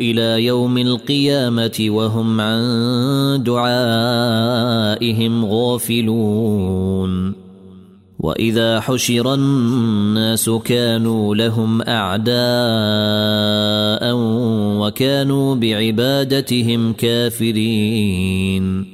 إلى يوم القيامة وهم عن دعائهم غافلون. وإذا حشر الناس كانوا لهم أعداء وكانوا بعبادتهم كافرين.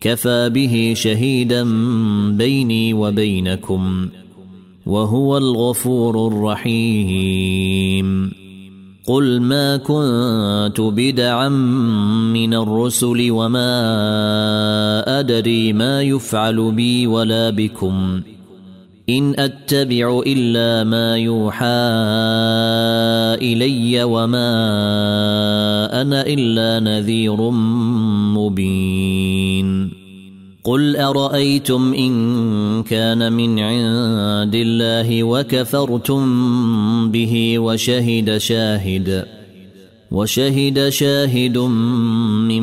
كفى به شهيدا بيني وبينكم وهو الغفور الرحيم. قل ما كنت بدعا من الرسل وما أدري ما يفعل بي ولا بكم. إن أتبع إلا ما يوحى إلي وما أنا إلا نذير مبين. قل أرأيتم إن كان من عند الله وكفرتم به وشهد شاهد وشهد شاهد من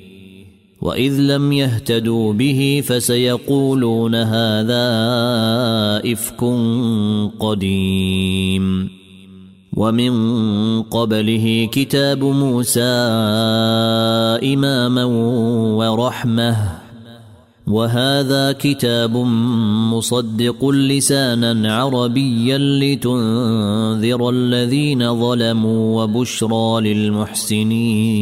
واذ لم يهتدوا به فسيقولون هذا افك قديم ومن قبله كتاب موسى اماما ورحمه وهذا كتاب مصدق لسانا عربيا لتنذر الذين ظلموا وبشرى للمحسنين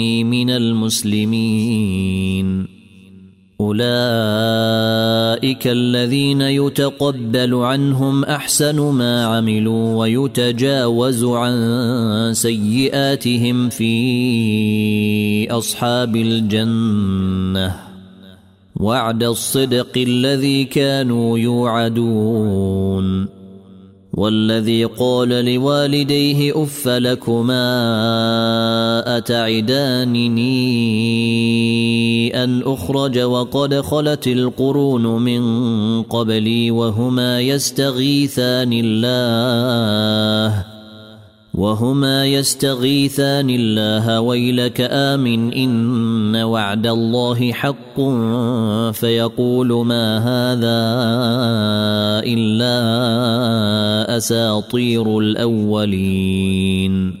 واني من المسلمين. أولئك الذين يتقبل عنهم أحسن ما عملوا ويتجاوز عن سيئاتهم في أصحاب الجنة. وعد الصدق الذي كانوا يوعدون. والذي قال لوالديه أف لكما أتعدانني أن أخرج وقد خلت القرون من قبلي وهما يستغيثان الله وهما يستغيثان الله. ويلك آمن إن وعد الله حق. فيقول ما هذا إلا أساطير الأولين.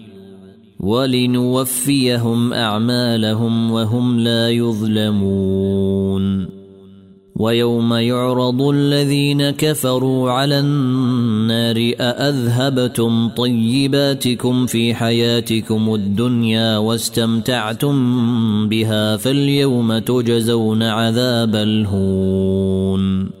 ولنوفيهم أعمالهم وهم لا يظلمون. ويوم يعرض الذين كفروا على النار أأذهبتم طيباتكم في حياتكم الدنيا واستمتعتم بها فاليوم تجزون عذاب الهون.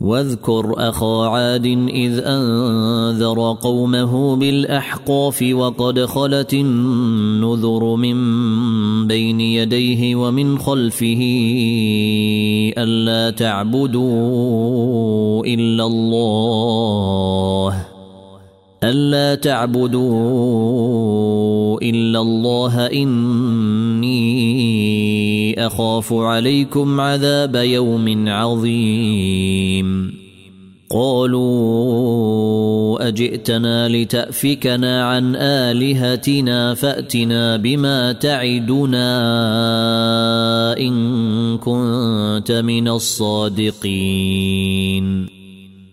واذكر أخا عاد إذ أنذر قومه بالأحقاف وقد خلت النذر من بين يديه ومن خلفه ألا تعبدوا إلا الله ألا تعبدوا إلا الله إني أخاف عليكم عذاب يوم عظيم. قالوا أجئتنا لتأفكنا عن آلهتنا فأتنا بما تعدنا إن كنت من الصادقين.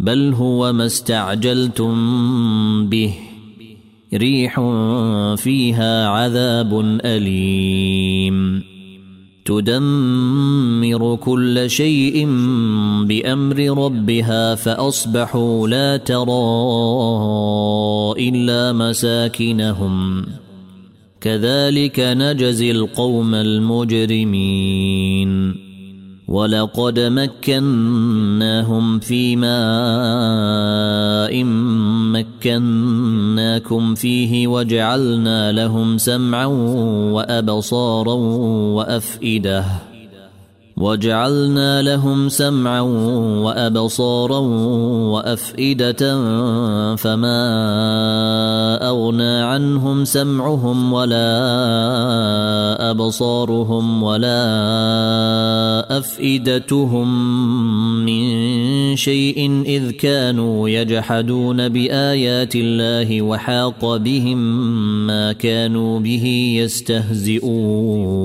بل هو ما استعجلتم به. ريح فيها عذاب أليم. تدمر كل شيء بأمر ربها فأصبحوا لا ترى إلا مساكنهم. كذلك نجزي القوم المجرمين. ولقد مكناهم في ماء مكناكم فيه وجعلنا لهم سمعا وأبصارا وأفئدة. وجعلنا لهم سمعا وأبصارا وأفئدة فما أغنى عنهم سمعهم ولا أبصارهم ولا أفئدتهم من شيء إذ كانوا يجحدون بآيات الله وحاق بهم ما كانوا به يستهزئون.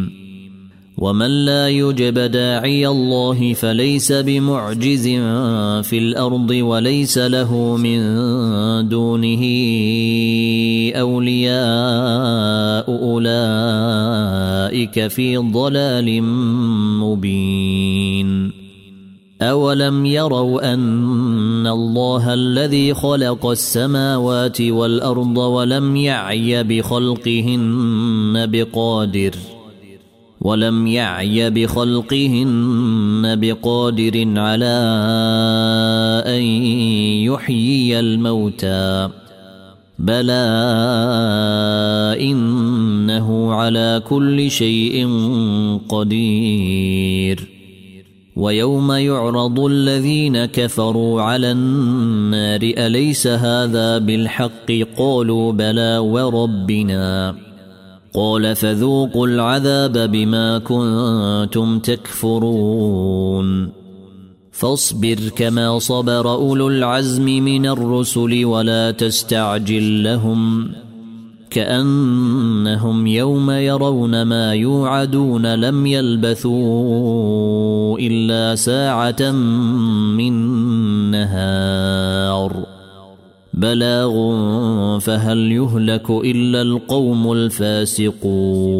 ومن لا يجب داعي الله فليس بمعجز في الأرض وليس له من دونه اولياء اولئك في ضلال مبين اولم يروا ان الله الذي خلق السماوات والارض ولم يعي بخلقهن بقادر ولم يعي بخلقهن بقادر على أن يحيي الموتى. بلى إنه على كل شيء قدير. ويوم يعرض الذين كفروا على النار أليس هذا بالحق؟ قالوا بلى وربنا. قال فذوقوا العذاب بما كنتم تكفرون. فاصبر كما صبر أولو العزم من الرسل ولا تستعجل لهم كأنهم يوم يرون ما يوعدون لم يلبثوا إلا ساعة من نهار. بلاغ فهل يهلك إلا القوم الفاسقون